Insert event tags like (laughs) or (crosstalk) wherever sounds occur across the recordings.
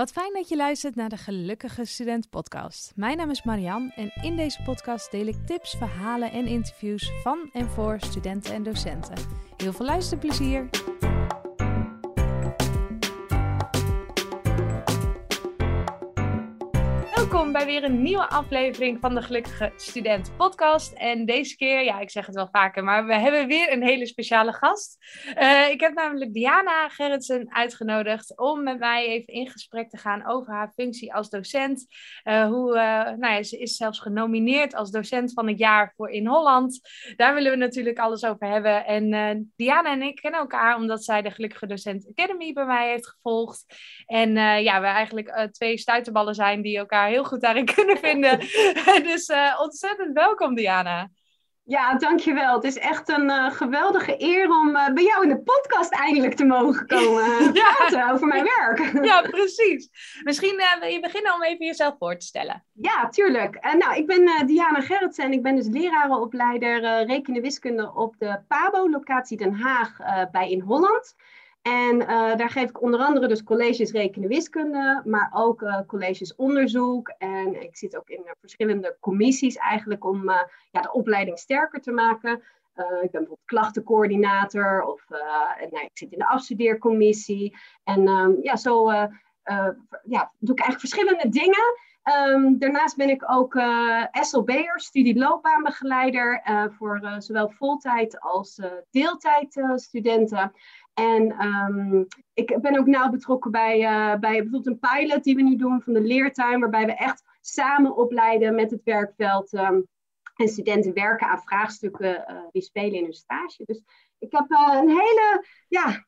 Wat fijn dat je luistert naar de Gelukkige Student Podcast. Mijn naam is Marian en in deze podcast deel ik tips, verhalen en interviews van en voor studenten en docenten. Heel veel luisterplezier! Welkom bij weer een nieuwe aflevering van de Gelukkige Student Podcast. En deze keer, ja, ik zeg het wel vaker, maar we hebben weer een hele speciale gast. Uh, ik heb namelijk Diana Gerritsen uitgenodigd om met mij even in gesprek te gaan over haar functie als docent. Uh, hoe, uh, nou ja, ze is zelfs genomineerd als docent van het jaar voor In Holland. Daar willen we natuurlijk alles over hebben. En Diana en ik kennen elkaar omdat zij de Gelukkige Docent Academy bij mij heeft gevolgd. En ja, we eigenlijk twee stuiterballen zijn die elkaar heel goed daarin (laughs) kunnen vinden. (laughs) dus uh, ontzettend welkom, Diana. Ja, dankjewel. Het is echt een uh, geweldige eer om uh, bij jou in de podcast eindelijk te mogen komen (laughs) ja. praten over mijn werk. ja, precies. Misschien wil je beginnen om even jezelf voor te stellen. Ja, tuurlijk. nou, ik ben Diana Gerritsen en ik ben dus lerarenopleider rekenen wiskunde op de PABO, locatie Den Haag bij In Holland. En uh, daar geef ik onder andere dus colleges rekenen wiskunde, maar ook uh, colleges onderzoek. En ik zit ook in uh, verschillende commissies eigenlijk om ja, de opleiding sterker te maken. ik ben bijvoorbeeld klachtencoördinator of nou, ik zit in de afstudeercommissie. En um, ja, zo ja, doe ik eigenlijk verschillende dingen. Um, daarnaast ben ik ook SLB'er, studieloopbaanbegeleider, voor zowel voltijd als deeltijdstudenten. En um, ik ben ook nauw betrokken bij, uh, bij bijvoorbeeld een pilot die we nu doen van de leertuin, waarbij we echt samen opleiden met het werkveld. Um, en studenten werken aan vraagstukken uh, die spelen in hun stage. Dus ik heb uh, een hele ja,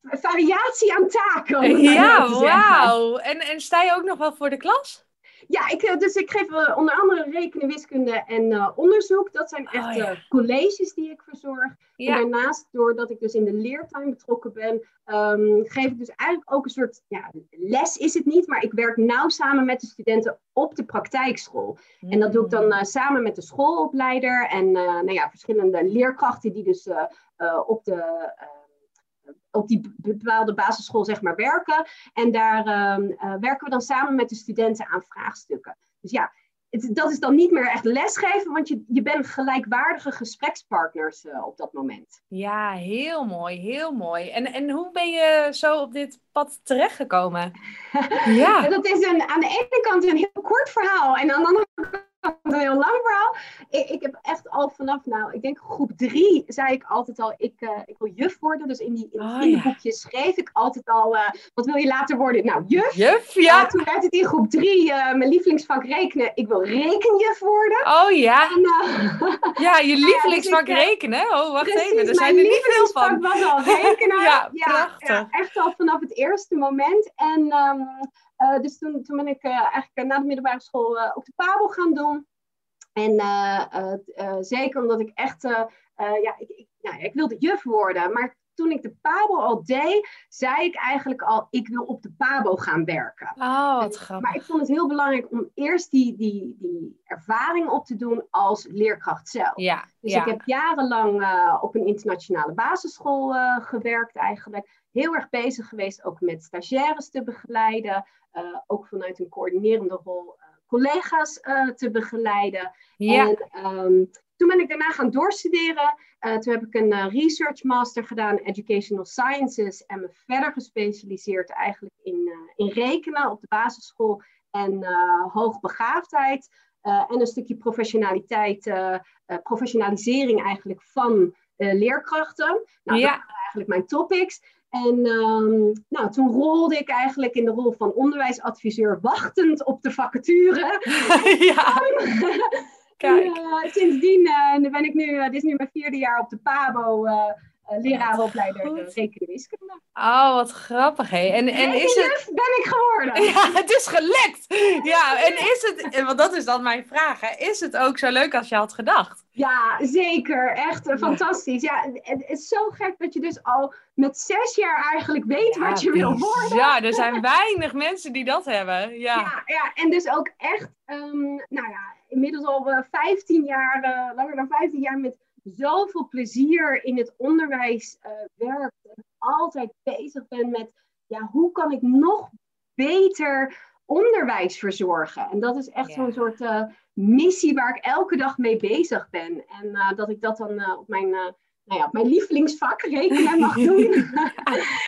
variatie aan taken. Ja, wauw. En, en sta je ook nog wel voor de klas? Ja, ik, eh, dus ik geef uh, onder andere rekenen, wiskunde en uh, onderzoek. Dat zijn echt oh, colleges die ik verzorg. Ja. En daarnaast, doordat ik dus in de leertuin betrokken ben, um, geef ik dus eigenlijk ook een soort ja, les is het niet, maar ik werk nauw samen met de studenten op de praktijkschool. Mm. En dat doe ik dan uh, samen met de schoolopleider en nou ja, verschillende leerkrachten die dus op de op die bepaalde basisschool zeg maar werken. En daar uh, uh, werken we dan samen met de studenten aan vraagstukken. Dus ja, het, dat is dan niet meer echt lesgeven, want je, je bent gelijkwaardige gesprekspartners uh, op dat moment. Ja, heel mooi, heel mooi. En, en hoe ben je zo op dit pad terechtgekomen? (laughs) ja. dat is een, aan de ene kant een heel kort verhaal en aan de andere kant een heel lang verhaal. Ik, ik, heb echt al vanaf, nou, ik denk groep drie, zei ik altijd al, ik, uh, ik wil juf worden. Dus in die, in oh, ja. schreef ik altijd al, uh, wat wil je later worden? Nou, juf. Juf, ja. Uh, toen werd het in groep drie, mijn lievelingsvak rekenen. Ik wil rekenjuf worden. Oh ja. En, (laughs) ja, je (laughs) lievelingsvak dus rekenen? Oh, wacht precies, even, er zijn er niet veel van. was al rekenen. (laughs) ja, prachtig. Ja, echt al vanaf het eerste moment. En... Um, uh, dus toen, toen ben ik uh, eigenlijk na de middelbare school uh, ook de Pabo gaan doen. En zeker omdat ik echt, ja, ik, ik, nou, ik wilde juf worden. Maar toen ik de Pabo al deed, zei ik eigenlijk al, ik wil op de Pabo gaan werken. Oh, wat grappig. Maar ik vond het heel belangrijk om eerst die, die, die ervaring op te doen als leerkracht zelf. Ja, dus ja. ik heb jarenlang uh, op een internationale basisschool uh, gewerkt eigenlijk. Heel erg bezig geweest ook met stagiaires te begeleiden. Uh, ook vanuit een coördinerende rol collega's te begeleiden. Ja. En um, toen ben ik daarna gaan doorstuderen. Uh, toen heb ik een uh, research master gedaan, Educational Sciences, en me verder gespecialiseerd eigenlijk in, uh, in rekenen op de basisschool en hoogbegaafdheid. en een stukje professionaliteit, professionalisering eigenlijk van leerkrachten. Nou, ja. dat waren eigenlijk mijn topics. En um, nou, toen rolde ik eigenlijk in de rol van onderwijsadviseur, wachtend op de vacature. (laughs) ja. (laughs) Kijk. En, uh, sindsdien uh, ben ik nu, uh, dit is nu mijn vierde jaar op de PABO, lerarenopleider rekenen wiskunde. Oh, wat grappig hé. En, en is het... ben ik geworden. (laughs) Ja, het is gelukt. Ja, en is het, want dat is dan mijn vraag, hè. is het ook zo leuk als je had gedacht? Ja, zeker. Echt fantastisch. Ja, het is zo gek dat je dus al met zes jaar eigenlijk weet ja, wat je wil worden. Ja, er zijn (laughs) weinig mensen die dat hebben. Ja, ja, ja en dus ook echt, um, nou ja, inmiddels al 15 jaar, uh, langer dan 15 jaar met zoveel plezier in het onderwijs uh, werkt. En altijd bezig ben met, ja, hoe kan ik nog beter onderwijs verzorgen. En dat is echt zo'n soort uh, missie waar ik elke dag mee bezig ben. En uh, dat ik dat dan op mijn, nou ja, mijn lievelingsvak rekenen mag (laughs) doen.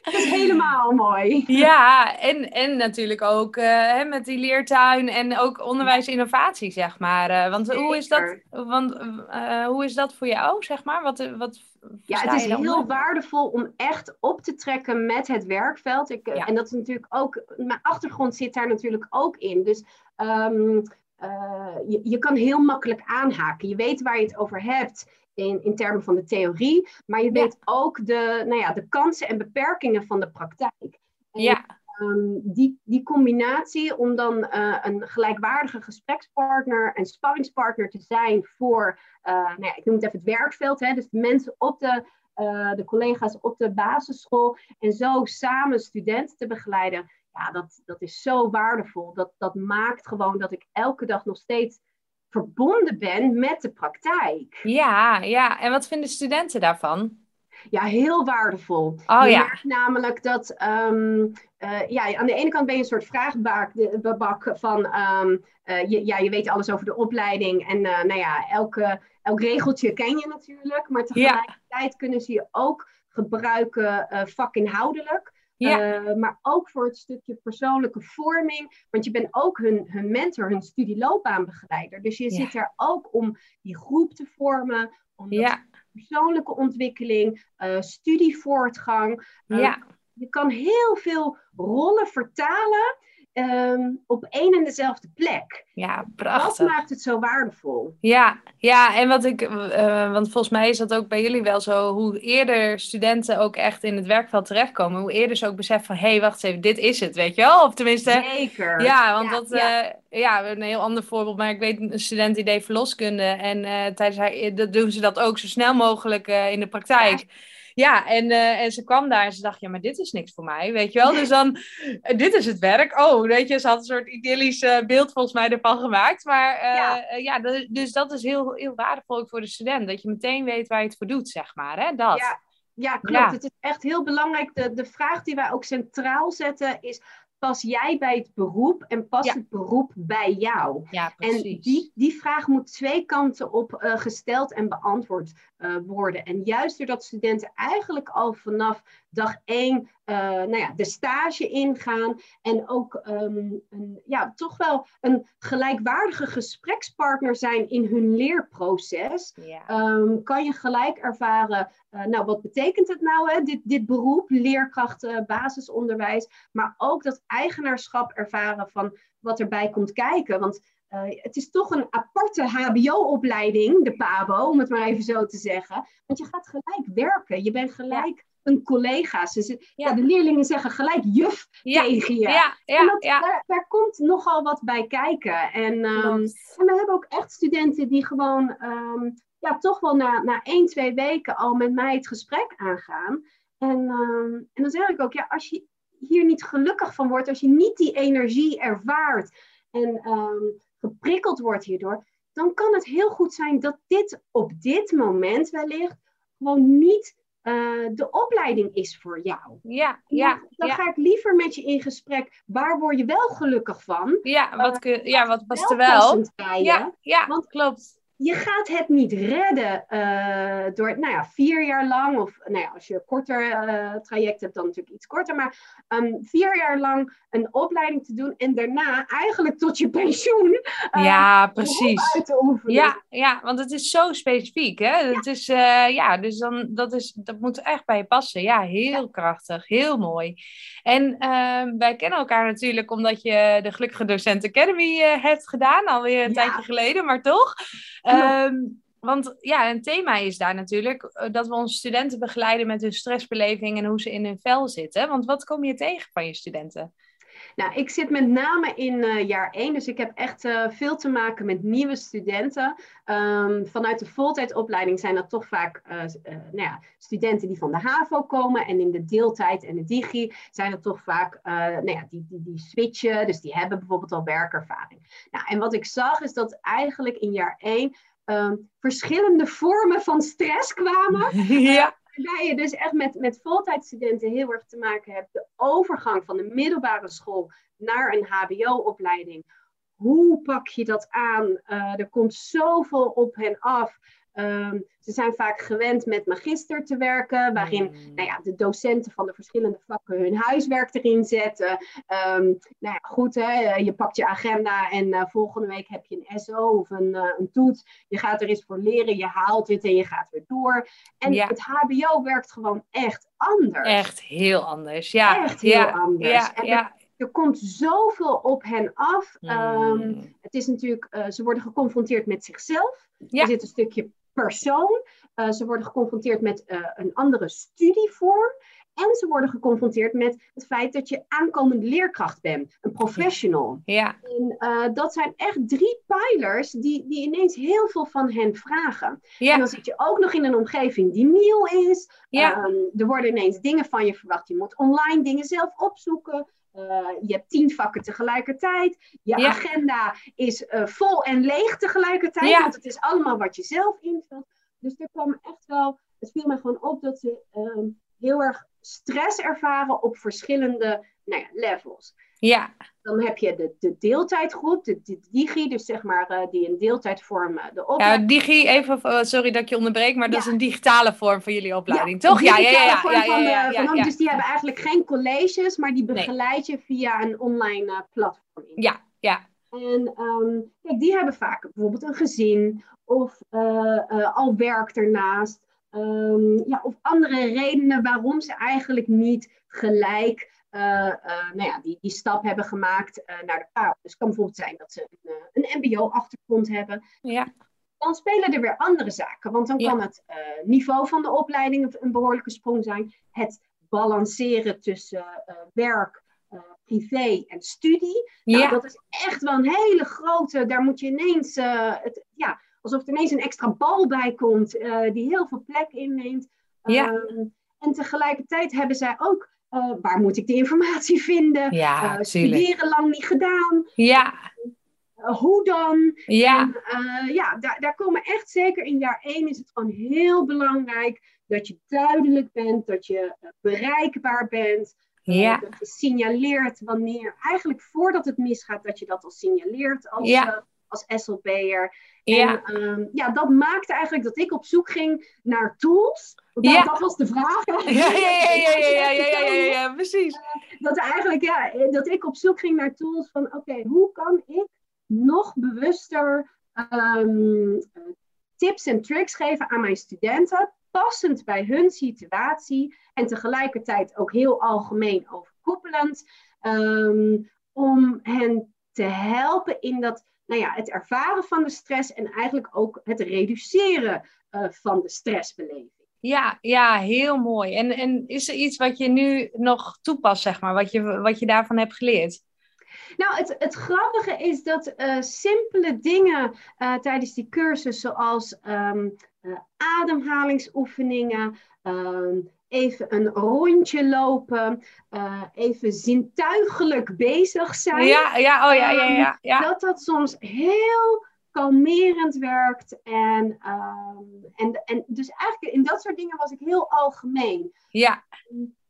dat is helemaal mooi. Ja, en, en natuurlijk ook hè, met die leertuin en ook onderwijsinnovatie, zeg maar. want hoe is, dat, want, hoe is dat voor jou, zeg maar? Wat, wat ja, het is heel waardevol om echt op te trekken met het werkveld. Ik, En dat is natuurlijk ook, mijn achtergrond zit daar natuurlijk ook in. Dus um, uh, je, je kan heel makkelijk aanhaken. Je weet waar je het over hebt in, in termen van de theorie, maar je weet ook de, nou ja, de kansen en beperkingen van de praktijk. En, ja. Um, die, die combinatie om dan uh, een gelijkwaardige gesprekspartner en sparringspartner te zijn voor, uh, nou ja, ik noem het even het werkveld, hè, dus de mensen op de, uh, de collega's op de basisschool en zo samen studenten te begeleiden, ja, dat, dat is zo waardevol. Dat, dat maakt gewoon dat ik elke dag nog steeds verbonden ben met de praktijk. Ja, ja. En wat vinden studenten daarvan? Ja, heel waardevol. Oh, je ja. merkt namelijk dat, um, uh, ja, aan de ene kant ben je een soort vraagbak van, um, uh, je, ja, je weet alles over de opleiding en uh, nou ja, elke, elk regeltje ken je natuurlijk, maar tegelijkertijd ja. kunnen ze je ook gebruiken vakinhoudelijk. Ja. Uh, maar ook voor het stukje persoonlijke vorming. Want je bent ook hun, hun mentor, hun studieloopbaanbegeleider. Dus je ja. zit er ook om die groep te vormen. Om ja. persoonlijke ontwikkeling, uh, studievoortgang. Uh, ja. Je kan heel veel rollen vertalen. Um, op één en dezelfde plek. Ja, prachtig. Dat maakt het zo waardevol. Ja, ja en wat ik, uh, want volgens mij is dat ook bij jullie wel zo, hoe eerder studenten ook echt in het werkveld terechtkomen, hoe eerder ze ook beseffen van, hé, hey, wacht eens even, dit is het, weet je wel? Of tenminste... Zeker. Ja, want ja, dat, ja. Uh, ja, een heel ander voorbeeld, maar ik weet een student die deed verloskunde en uh, tijdens haar, dat doen ze dat ook zo snel mogelijk in de praktijk. Ja. Ja, en, uh, en ze kwam daar en ze dacht, ja, maar dit is niks voor mij, weet je wel. Dus dan, uh, dit is het werk. Oh, weet je, ze had een soort idyllisch uh, beeld volgens mij ervan gemaakt. Maar ja, ja dus dat is heel, heel waardevol ook voor de student. Dat je meteen weet waar je het voor doet, zeg maar, hè, dat. Ja, ja klopt. Ja. Het is echt heel belangrijk. De, de vraag die wij ook centraal zetten is... Pas jij bij het beroep en pas ja. het beroep bij jou? Ja, en die, die vraag moet twee kanten op uh, gesteld en beantwoord uh, worden. En juist doordat studenten eigenlijk al vanaf dag één uh, nou ja, de stage ingaan en ook um, een, ja, toch wel een gelijkwaardige gesprekspartner zijn in hun leerproces, ja. um, kan je gelijk ervaren, uh, nou wat betekent het nou, hè? Dit, dit beroep, leerkracht, uh, basisonderwijs, maar ook dat eigenaarschap ervaren van wat erbij komt kijken. Want uh, het is toch een aparte HBO-opleiding, de PABO, om het maar even zo te zeggen. Want je gaat gelijk werken. Je bent gelijk ja. een collega. Dus, ja. ja. de leerlingen zeggen gelijk juf ja. tegen je. Ja, dat, daar, daar, komt nogal wat bij kijken. En, um, en we hebben ook echt studenten die gewoon um, ja, toch wel na, na één, twee weken al met mij het gesprek aangaan. En, um, en dan zeg ik ook, ja, als je hier niet gelukkig van wordt, als je niet die energie ervaart en um, geprikkeld wordt hierdoor, dan kan het heel goed zijn dat dit op dit moment wellicht gewoon niet uh, de opleiding is voor jou. Ja, ja. Dan, ja. ga ik liever met je in gesprek. Waar word je wel gelukkig van? Ja, wat, kun, uh, ja, wat past er wel? Ja, ja, Want klopt je gaat het niet redden uh, door, nou ja, vier jaar lang, of nou ja, als je een korter uh, traject hebt, dan natuurlijk iets korter, maar um, vier jaar lang een opleiding te doen en daarna eigenlijk tot je pensioen. Uh, ja, precies. Uit te oefenen. Ja, ja, want het is zo specifiek, hè? Ja. Het is, ja, dus dan, dat, is, dat moet echt bij je passen. Ja, heel ja. krachtig, heel mooi. En ehm, wij kennen elkaar natuurlijk omdat je de Gelukkige Docent Academy hebt gedaan, alweer een tijdje geleden, maar toch? Um, want ja, een thema is daar natuurlijk dat we onze studenten begeleiden met hun stressbeleving en hoe ze in hun vel zitten. Want wat kom je tegen van je studenten? Nou, ik zit met name in uh, jaar 1, dus ik heb echt uh, veel te maken met nieuwe studenten. Um, vanuit de voltijdopleiding zijn dat toch vaak uh, nou ja, studenten die van de HAVO komen. En in de deeltijd en de digi zijn dat toch vaak nou ja, die, die, die switchen, dus die hebben bijvoorbeeld al werkervaring. Nou, en wat ik zag is dat eigenlijk in jaar 1 Um, verschillende vormen van stress kwamen. (laughs) Ja. Waarbij je dus echt met, met voltijdstudenten heel erg te maken hebt. De overgang van de middelbare school naar een HBO-opleiding. Hoe pak je dat aan? Uh, er komt zoveel op hen af. Ehm, ze zijn vaak gewend met magister te werken, waarin mm. nou ja, de docenten van de verschillende vakken hun huiswerk erin zetten. Um, nou ja, goed, hè, je pakt je agenda en uh, volgende week heb je een SO of een, uh, een toets. Je gaat er eens voor leren, je haalt het en je gaat weer door. En het HBO werkt gewoon echt anders. Echt heel anders, ja. Echt heel ja. anders. Ja, ja er komt zoveel op hen af. Um, het is natuurlijk, uh, ze worden geconfronteerd met zichzelf. Ja. Er zit een stukje persoon. Uh, ze worden geconfronteerd met uh, een andere studievorm. En ze worden geconfronteerd met het feit dat je aankomende leerkracht bent, een professional. Ja. En uh, dat zijn echt drie pijlers die, die ineens heel veel van hen vragen. Ja. En dan zit je ook nog in een omgeving die nieuw is. Ja. Um, er worden ineens dingen van je verwacht. Je moet online dingen zelf opzoeken. Uh, je hebt tien vakken tegelijkertijd. Je Ja. agenda is uh, vol en leeg tegelijkertijd. Ja. Want het is allemaal wat je zelf invult. Dus er kwam echt wel. Het viel mij gewoon op dat ze ehm, heel erg stress ervaren op verschillende nou ja, levels. Ja, Dan heb je de, de deeltijdgroep, de, de digi, dus zeg maar uh, die in deeltijd vormen de ja opleiding. digi, even, uh, sorry dat ik je onderbreek, maar dat Ja. is een digitale vorm van jullie opleiding, Ja, toch? de Ja, ja, ja. ja, ja, van ja, de- ja, ja, ja. Dus die hebben eigenlijk geen colleges, maar die begeleid je via een online eh, platform. Ja, ja, En ehm, kijk, die hebben vaak bijvoorbeeld een gezin of eh, eh, al werk ernaast. Ehm, ja, of andere redenen waarom ze eigenlijk niet gelijk eh, eh, nou ja, die, die stap hebben gemaakt eh, naar de PAO. Dus het kan bijvoorbeeld zijn dat ze een, eh, een MBO-achtergrond hebben. ja, Dan spelen er weer andere zaken. Want dan Ja. kan het eh, niveau van de opleiding een- behoorlijke sprong zijn. Het balanceren tussen eh, werk, eh, privé en studie. Nou, ja, dat is echt wel een hele grote. Daar moet je ineens. eh, het, ja, alsof er ineens een extra bal bij komt. eh, die heel veel plek inneemt. Ja. Ehm, en tegelijkertijd hebben zij ook. Eh, waar moet ik die informatie (laughs) vinden? ja, tuurlijk. studeren lang niet gedaan. Ja, Eh, hoe dan? ja, En, ja, daar, daar komen echt zeker in jaar één is het gewoon heel belangrijk dat je duidelijk bent, dat je bereikbaar bent. ja, Dat je signaleert wanneer, eigenlijk voordat het misgaat, dat je dat al signaleert als, Ja als SLP'er. Ja. Ja, dat maakte eigenlijk dat ik op zoek ging naar tools. Ja. dat was de vraag. Ja, ja, ja, ja, ja, ja, ja, ja, precies. Dat eigenlijk, ja, dat ik op zoek ging naar tools van, oké, hoe kan ik nog bewuster tips en tricks geven aan mijn studenten, passend bij hun situatie en tegelijkertijd ook heel algemeen overkoepelend, om hen te helpen in dat nou ja, het ervaren van de stress en eigenlijk ook het reduceren eh, van de stressbeleving. Ja, ja, heel mooi. En, en is er iets wat je nu nog toepast, zeg maar, wat je, wat je daarvan hebt geleerd? Nou, het, het grappige is dat eh, simpele dingen eh, tijdens die cursus, zoals ehm, eh, ademhalingsoefeningen, ehm, even een rondje lopen, eh, even zintuigelijk bezig zijn, Ja, ja, oh ja, ja, ja, ja. dat dat soms heel kalmerend werkt. En, ehm, en, en dus eigenlijk in dat soort dingen was ik heel algemeen. Ja,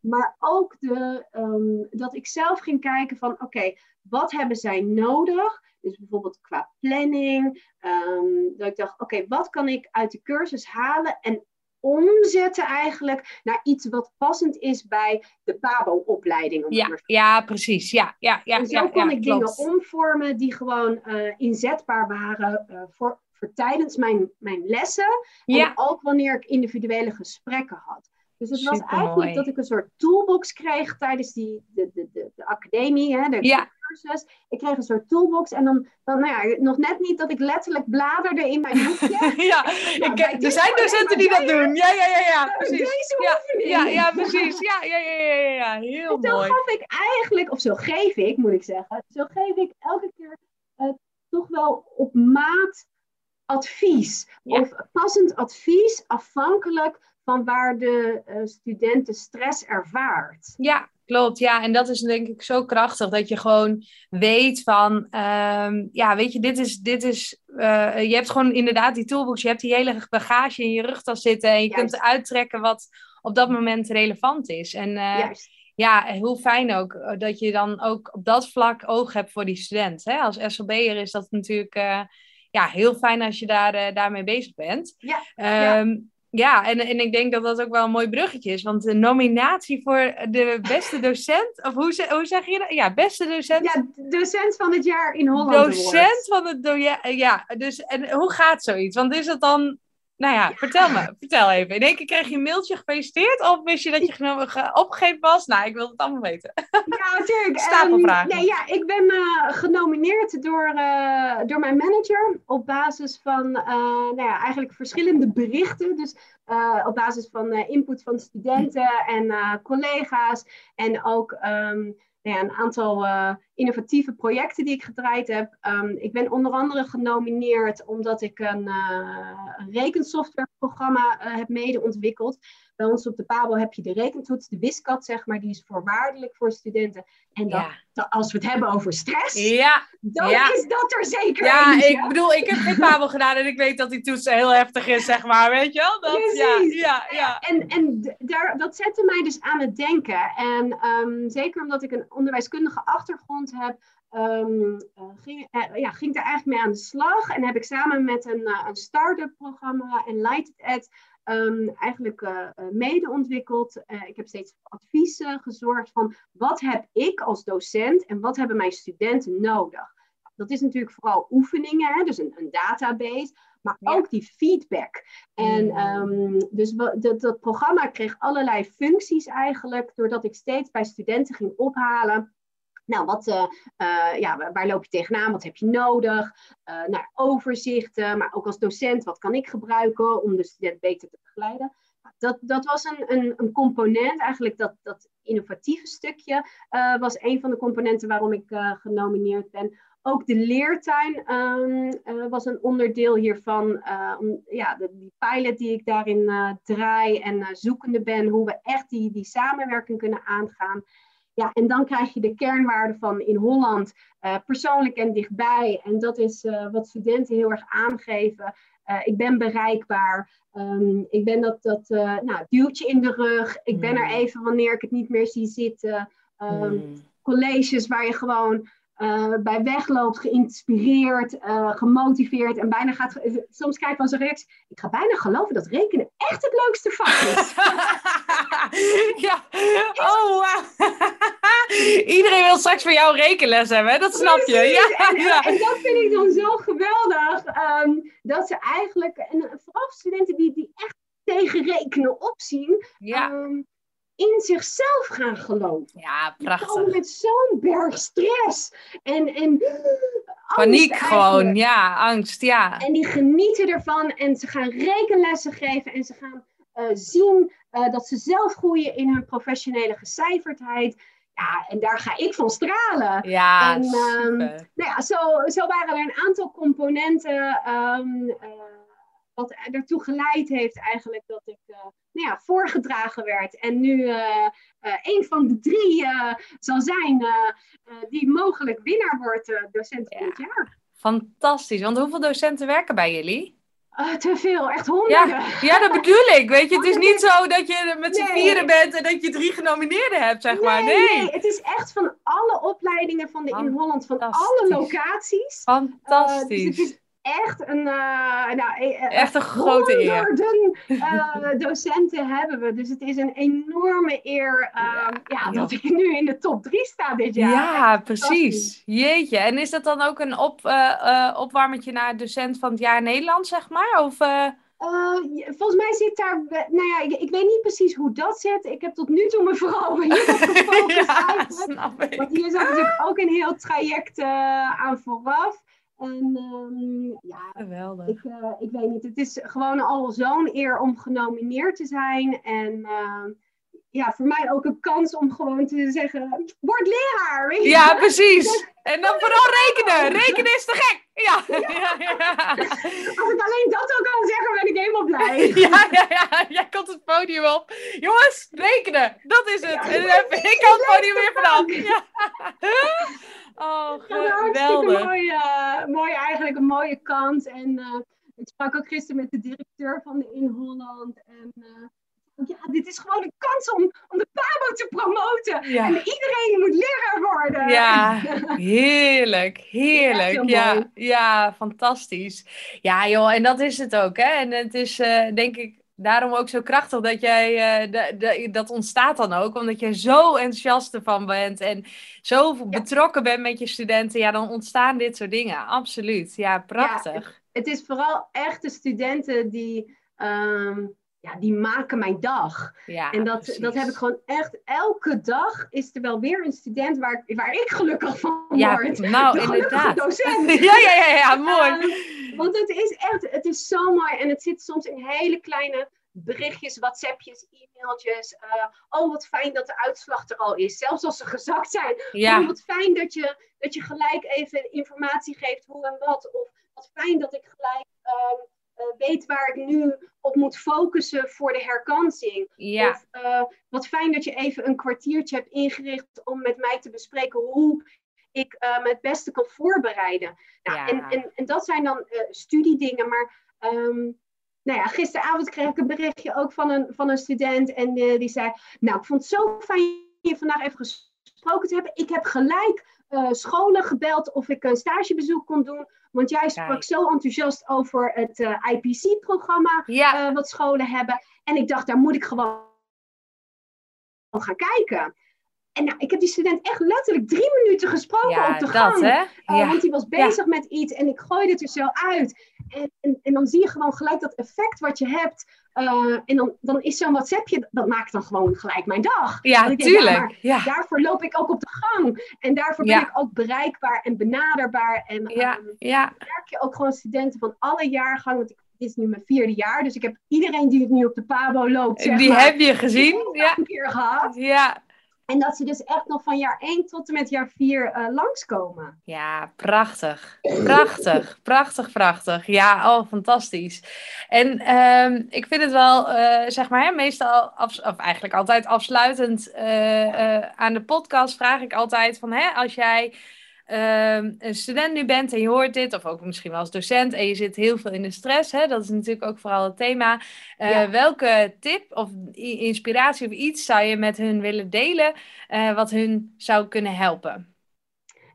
Maar ook de, ehm, dat ik zelf ging kijken van oké, wat hebben zij nodig? Dus bijvoorbeeld qua planning. ehm, dat ik dacht, oké, wat kan ik uit de cursus halen en omzetten eigenlijk naar iets wat passend is bij de PABO-opleiding. ja, ja, precies. Ja, ja, ja, en zo ja, kon ja, ik klopt. dingen omvormen die gewoon eh, inzetbaar waren eh, voor, voor tijdens mijn, mijn lessen. Ja, En ook wanneer ik individuele gesprekken had. Dus het was eigenlijk dat ik een soort toolbox kreeg tijdens die, de, de, de, de academie, hè, de, Ja. Cursus. Ik kreeg een soort toolbox en dan, dan nou ja, nog net niet dat ik letterlijk bladerde in mijn boekje. (laughs) ja. Nou, Ik, er zijn docenten die dat doen. Ja, ja, ja, ja, precies. Deze Ja, ja, ja, precies. Ja, ja, ja, ja. Heel En zo mooi. gaf ik eigenlijk, of zo geef ik, moet ik zeggen, zo geef ik elke keer eh, toch wel op maat advies. Ja. Of passend advies, afhankelijk van waar de eh, student de stress ervaart. Ja, klopt. Ja, en dat is denk ik zo krachtig dat je gewoon weet van, ehm, ja, weet je, dit is, dit is, eh, je hebt gewoon inderdaad die toolbox, je hebt die hele bagage in je rugtas zitten en je Juist. kunt eruit trekken wat op dat moment relevant is. En ja, hoe fijn ook dat je dan ook op dat vlak oog hebt voor die student. Hè? Als SLB'er is dat natuurlijk ja, heel fijn als je daar, daarmee bezig bent. Ja, ehm, ja, en, en ik denk dat dat ook wel een mooi bruggetje is. Want de nominatie voor de beste docent, of hoe, hoe zeg je dat? Ja, beste docent. Ja, docent van het jaar in Holland. Docent van het do ja, dus en hoe gaat zoiets? Want is het dan nou ja, vertel me. Vertel even. In één keer kreeg je een mailtje gefeliciteerd of wist je dat je opgegeven was? Nou, ik wil het allemaal weten. (laughs) Ja, natuurlijk. (laughs) Stapelvragen. Um, nee, ja, ik ben uh, genomineerd door, uh, door mijn manager op basis van uh, nou ja, eigenlijk verschillende berichten. Dus op basis van input van studenten en collega's en ook... Um, nou ja, een aantal uh, innovatieve projecten die ik gedraaid heb. Um, ik ben onder andere genomineerd omdat ik een, uh, een rekensoftwareprogramma uh, heb mede ontwikkeld. Bij ons op de Pabo heb je de rekentoets, de WISCAT, zeg maar, die is voorwaardelijk voor studenten. En dat, als we het hebben over stress, ja. dan is dat er zeker Ja, ik bedoel, ik heb geen Pabo gedaan en ik weet dat die toets heel heftig is, zeg maar, weet je wel? Dat, ja, ja, ja. En, en daar, dat zette mij dus aan het denken. En um, zeker omdat ik een onderwijskundige achtergrond heb, Um, ging, uh, ja, ging daar eigenlijk mee aan de slag. En heb ik samen met een, uh, een start-up programma en Lighted Ed um, eigenlijk uh, mede ontwikkeld. ik heb steeds adviezen gezorgd van wat heb ik als docent en wat hebben mijn studenten nodig. Dat is natuurlijk vooral oefeningen, hè, dus een, een database, maar ook die feedback. En um, dus dat, dat programma kreeg allerlei functies eigenlijk, doordat ik steeds bij studenten ging ophalen nou, wat, uh, uh, ja, waar loop je tegenaan? Wat heb je nodig? Uh, nou, overzichten, maar ook als docent, wat kan ik gebruiken om de student beter te begeleiden? Dat, dat was een, een, een component, eigenlijk dat, dat innovatieve stukje was een van de componenten waarom ik genomineerd ben. Ook de leertuin um, was een onderdeel hiervan. ja, die pilot die ik daarin draai en zoekende ben, hoe we echt die, die samenwerking kunnen aangaan. Ja, en dan krijg je de kernwaarde van in Holland uh, persoonlijk en dichtbij. En dat is uh, wat studenten heel erg aangeven. Uh, ik ben bereikbaar. Um, ik ben dat, dat nou, duwtje in de rug. Ik ben er mm. even wanneer ik het niet meer zie zitten. Um, mm. Colleges waar je gewoon uh, bij wegloopt, geïnspireerd, uh, gemotiveerd en bijna gaat. Soms kijk van zo'n reactie. Ik ga bijna geloven dat rekenen echt het leukste vak is. (laughs) ja, oh wow. (laughs) Iedereen wil straks van jou rekenles hebben, dat snap je. Ja, en, ja. en, dat vind ik dan zo geweldig. Um, dat ze eigenlijk, en vooral studenten die, die echt tegen rekenen opzien. Ja. Um, in zichzelf gaan geloven. Ja, prachtig. Die komen met zo'n berg stress. En, en Paniek gewoon, ja, angst, ja. En die genieten ervan en ze gaan rekenlessen geven en ze gaan uh, zien uh, dat ze zelf groeien in hun professionele gecijferdheid. Ja, en daar ga ik van stralen. Ja, en, um, nou ja, zo, zo waren er een aantal componenten um, uh, wat ertoe geleid heeft eigenlijk dat ik uh, nou ja, voorgedragen werd. En nu uh, uh, een van de drie zal zijn die mogelijk winnaar wordt docent van het jaar. Fantastisch. Want hoeveel docenten werken bij jullie? te veel, echt honderden. Ja, ja, dat bedoel ik. Weet je, het is niet zo dat je met z'n nee. vieren bent en dat je drie genomineerden hebt, zeg nee, maar. Nee. nee, het is echt van alle opleidingen van de in Holland, van alle locaties. Fantastisch. dus het is echt een, uh, nou, echt een grote eer. Uh, docenten hebben we. Dus het is een enorme eer uh, ja, ja, dat ik nu in de top drie sta dit jaar. Ja, precies. Jeetje. En is dat dan ook een op, opwarmetje naar docent van het jaar Nederland, zeg maar? Of, Uh, volgens mij zit daar, nou ja, ik, ik, weet niet precies hoe dat zit. Ik heb tot nu toe me vooral hierop (laughs) gefocust. ja, snap ik. Want hier zat natuurlijk ook een heel traject uh, aan vooraf. En um, ja, Geweldig. Ik, uh, ik weet niet, het is gewoon al zo'n eer om genomineerd te zijn. En uh, ja, voor mij ook een kans om gewoon te zeggen, word leraar. Weet je? Ja, precies. (laughs) En dan vooral rekenen. Rekenen is te gek. Ja. (laughs) Ja. ja. Als ik alleen dat ook kan zeggen, ben ik helemaal blij. (laughs) Ja, ja, ja. Jij komt het podium op. Jongens, rekenen. Dat is het. en ik kan het podium weer vanaf. Ja. Oh, geweldig. Mooi, uh, mooi, eigenlijk een mooie kans. En uh, ik sprak ook gisteren met de directeur van de In Holland. En uh, ja, dit is gewoon een kans om, om de PABO te promoten. En iedereen moet leraar worden. Ja, (laughs) heerlijk, heerlijk. Ja, ja, fantastisch. Ja, joh, en dat is het ook. Hè? En het is denk ik daarom ook zo krachtig dat jij, uh, dat ontstaat dan ook, omdat je zo enthousiast ervan bent en zo betrokken bent met je studenten. Ja, dan ontstaan dit soort dingen. Absoluut. Ja, prachtig. het, het, is vooral echt de studenten die. Um, ja, die maken mijn dag. Ja, en dat, dat heb ik gewoon echt elke dag is er wel weer een student waar, waar ik gelukkig van ja, word. Nou, de inderdaad. docent. (laughs) ja, ja, ja, ja, mooi. Uh, want het is echt, het is zo mooi en het zit soms in hele kleine berichtjes, WhatsAppjes, e-mailtjes. Uh, oh, wat fijn dat de uitslag er al is. Zelfs als ze gezakt zijn. Ja. Oh, wat fijn dat je, dat je gelijk even informatie geeft hoe en wat. Of wat fijn dat ik gelijk um, uh, weet waar ik nu op moet focussen voor de herkansing. Ja. Of uh, wat fijn dat je even een kwartiertje hebt ingericht om met mij te bespreken hoe ik me het beste kan voorbereiden. Nou, ja. en, en, en dat zijn dan studiedingen, maar um, nou ja, gisteravond kreeg ik een berichtje ook van een, van een student. En die zei: Nou, ik vond het zo fijn je vandaag even gesproken te hebben. Ik heb gelijk uh, scholen gebeld of ik een stagebezoek kon doen. Want jij sprak zo enthousiast over het uh, IPC-programma ja. wat scholen hebben. En ik dacht, daar moet ik gewoon gaan kijken. En nou, ik heb die student echt letterlijk drie minuten gesproken op de gang. hè? Ja. want die was bezig met iets en ik gooide het er zo uit. En, en, en, dan zie je gewoon gelijk dat effect wat je hebt. Uh, en dan, dan is zo'n WhatsAppje, dat maakt dan gewoon gelijk mijn dag. Ja, tuurlijk. ja, Daarvoor loop ik ook op de gang. En daarvoor ben ik ook bereikbaar en benaderbaar. En ja, um, ja. merk je ook gewoon studenten van alle jaargangen. Want ik, dit is nu mijn vierde jaar, dus ik heb iedereen die het nu op de Pabo loopt. Zeg die heb je gezien? Ja. Een keer gehad. Ja. En dat ze dus echt nog van jaar 1 tot en met jaar 4 uh, eh, langskomen. Ja, prachtig. Prachtig, prachtig, prachtig. Ja, oh, fantastisch. En um, ik vind het wel, uh, zeg maar, meestal, of eigenlijk altijd afsluitend uh, aan de podcast vraag ik altijd van, hè, als jij Ehm, een student nu bent en je hoort dit, of ook misschien wel als docent en je zit heel veel in de stress, hè, dat is natuurlijk ook vooral het thema. Uh, Welke tip of inspiratie of iets zou je met hun willen delen, uh, wat hun zou kunnen helpen?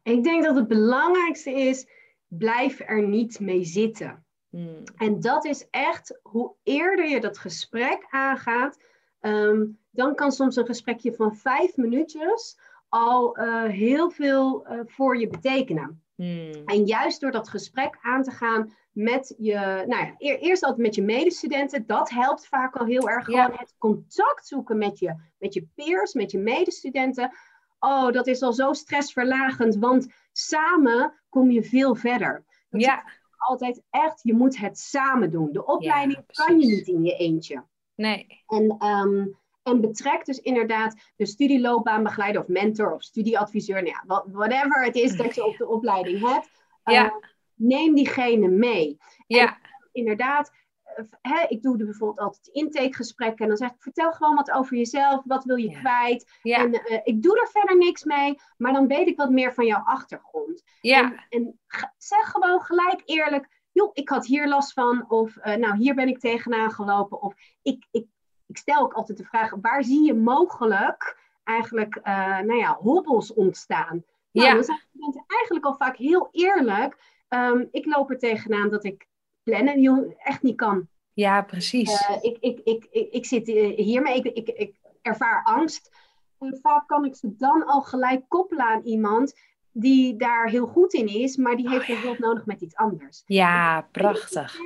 Ik denk dat het belangrijkste is, blijf er niet mee zitten. Hmm. En dat is echt, hoe eerder je dat gesprek aangaat, um, dan kan soms een gesprekje van vijf minuutjes al uh, heel veel uh, voor je betekenen. Hmm. En juist door dat gesprek aan te gaan met je, nou ja, eerst altijd met je medestudenten, dat helpt vaak al heel erg. Gewoon het contact zoeken met je, met je peers, met je medestudenten. Oh, dat is al zo stressverlagend, want samen kom je veel verder. Dat ja. altijd echt, je moet het samen doen. De opleiding kan je niet in je eentje. Nee. En um, en betrek dus inderdaad de studieloopbaanbegeleider of mentor of studieadviseur. Nou ja, whatever het is dat je op de opleiding hebt. Ja. Uh, neem diegene mee. Ja. En, inderdaad, uh, hè, ik doe bijvoorbeeld altijd intakegesprekken. En dan zeg ik, vertel gewoon wat over jezelf. Wat wil je kwijt? Ja. En uh, ik doe er verder niks mee. Maar dan weet ik wat meer van jouw achtergrond. Ja. En, en zeg gewoon gelijk eerlijk joh, ik had hier last van, of uh, nou, hier ben ik tegenaan gelopen, of ik, ik ik stel ook altijd de vraag, waar zie je mogelijk eigenlijk, uh, nou ja, hobbels ontstaan? Nou, ja. Dan zijn studenten eigenlijk al vaak heel eerlijk. Um, ik loop er tegenaan dat ik plannen echt niet kan. Ja, precies. Uh, ik, ik, ik, ik, ik zit hiermee, ik, ik, ik ervaar angst. En vaak kan ik ze dan al gelijk koppelen aan iemand die daar heel goed in is, maar die heeft oh, ja. hulp nodig met iets anders. Ja, prachtig.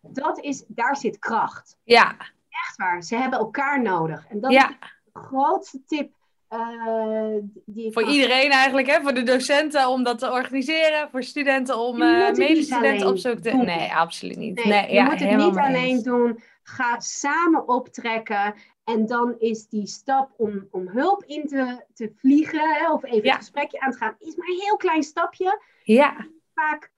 Dat is, daar zit kracht. Ja, echt waar. Ze hebben elkaar nodig. En dat is de grootste tip uh, die Voor iedereen eigenlijk, hè? voor de docenten om dat te organiseren, voor studenten om uh, medestudenten op zoek te... Doen. Nee, absoluut niet. Nee, nee je moet het niet alleen doen. Ga samen optrekken. En dan is die stap om, om hulp in te, te vliegen, hè, of even een gesprekje aan te gaan, is maar een heel klein stapje. Ja. Vaak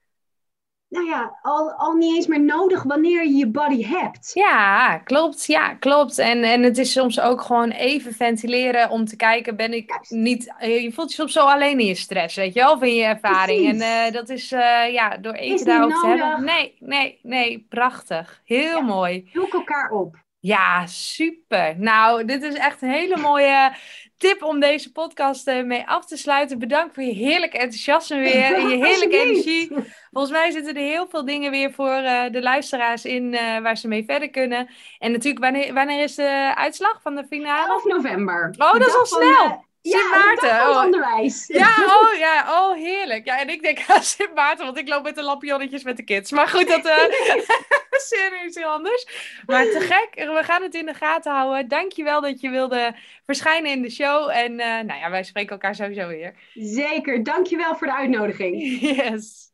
nou ja, al, al niet eens meer nodig wanneer je je body hebt. Ja, klopt. Ja, klopt. En, en het is soms ook gewoon even ventileren om te kijken, ben ik niet... Je voelt je soms zo alleen in je stress, weet je wel, of in je ervaring. En uh, dat is, uh, ja, door even daarover te hebben. Nee, nee, nee, prachtig. Heel ja, mooi. Zoek elkaar op. Ja, super. Nou, dit is echt een hele mooie tip om deze podcast eh, mee af te sluiten. Bedankt voor je heerlijke enthousiasme weer en je (laughs) heerlijke energie. Volgens mij zitten er heel veel dingen weer voor uh, de luisteraars in uh, waar ze mee verder kunnen. En natuurlijk, wanneer, wanneer is de uitslag van de finale? 11 november. Oh, dat is al snel. Sint Maarten. Ja, oh. onderwijs. Ja, oh ja, oh heerlijk. Ja, en ik denk (laughs) aan Sint Maarten, want ik loop met de lampionnetjes met de kids. Maar goed, dat uh, (laughs) (laughs) is iets anders. Maar te gek, we gaan het in de gaten houden. Dankjewel dat je wilde verschijnen in de show. En uh, nou ja, wij spreken elkaar sowieso weer. Zeker, dankjewel voor de uitnodiging. (laughs) Yes.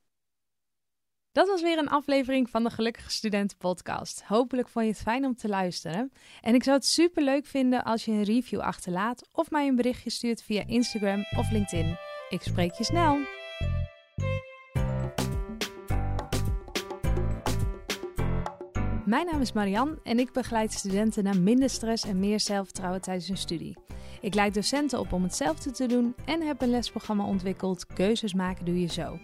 Dat was weer een aflevering van de Gelukkige Studenten podcast. Hopelijk vond je het fijn om te luisteren. En ik zou het super leuk vinden als je een review achterlaat of mij een berichtje stuurt via Instagram of LinkedIn. Ik spreek je snel. Mijn naam is Marian en ik begeleid studenten naar minder stress en meer zelfvertrouwen tijdens hun studie. Ik leid docenten op om hetzelfde te doen en heb een lesprogramma ontwikkeld. Keuzes maken doe je zo.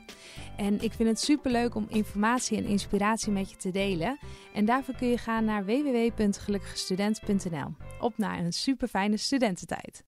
En ik vind het super leuk om informatie en inspiratie met je te delen. En daarvoor kun je gaan naar www.gelukkigstudent.nl. Op naar een super fijne studententijd.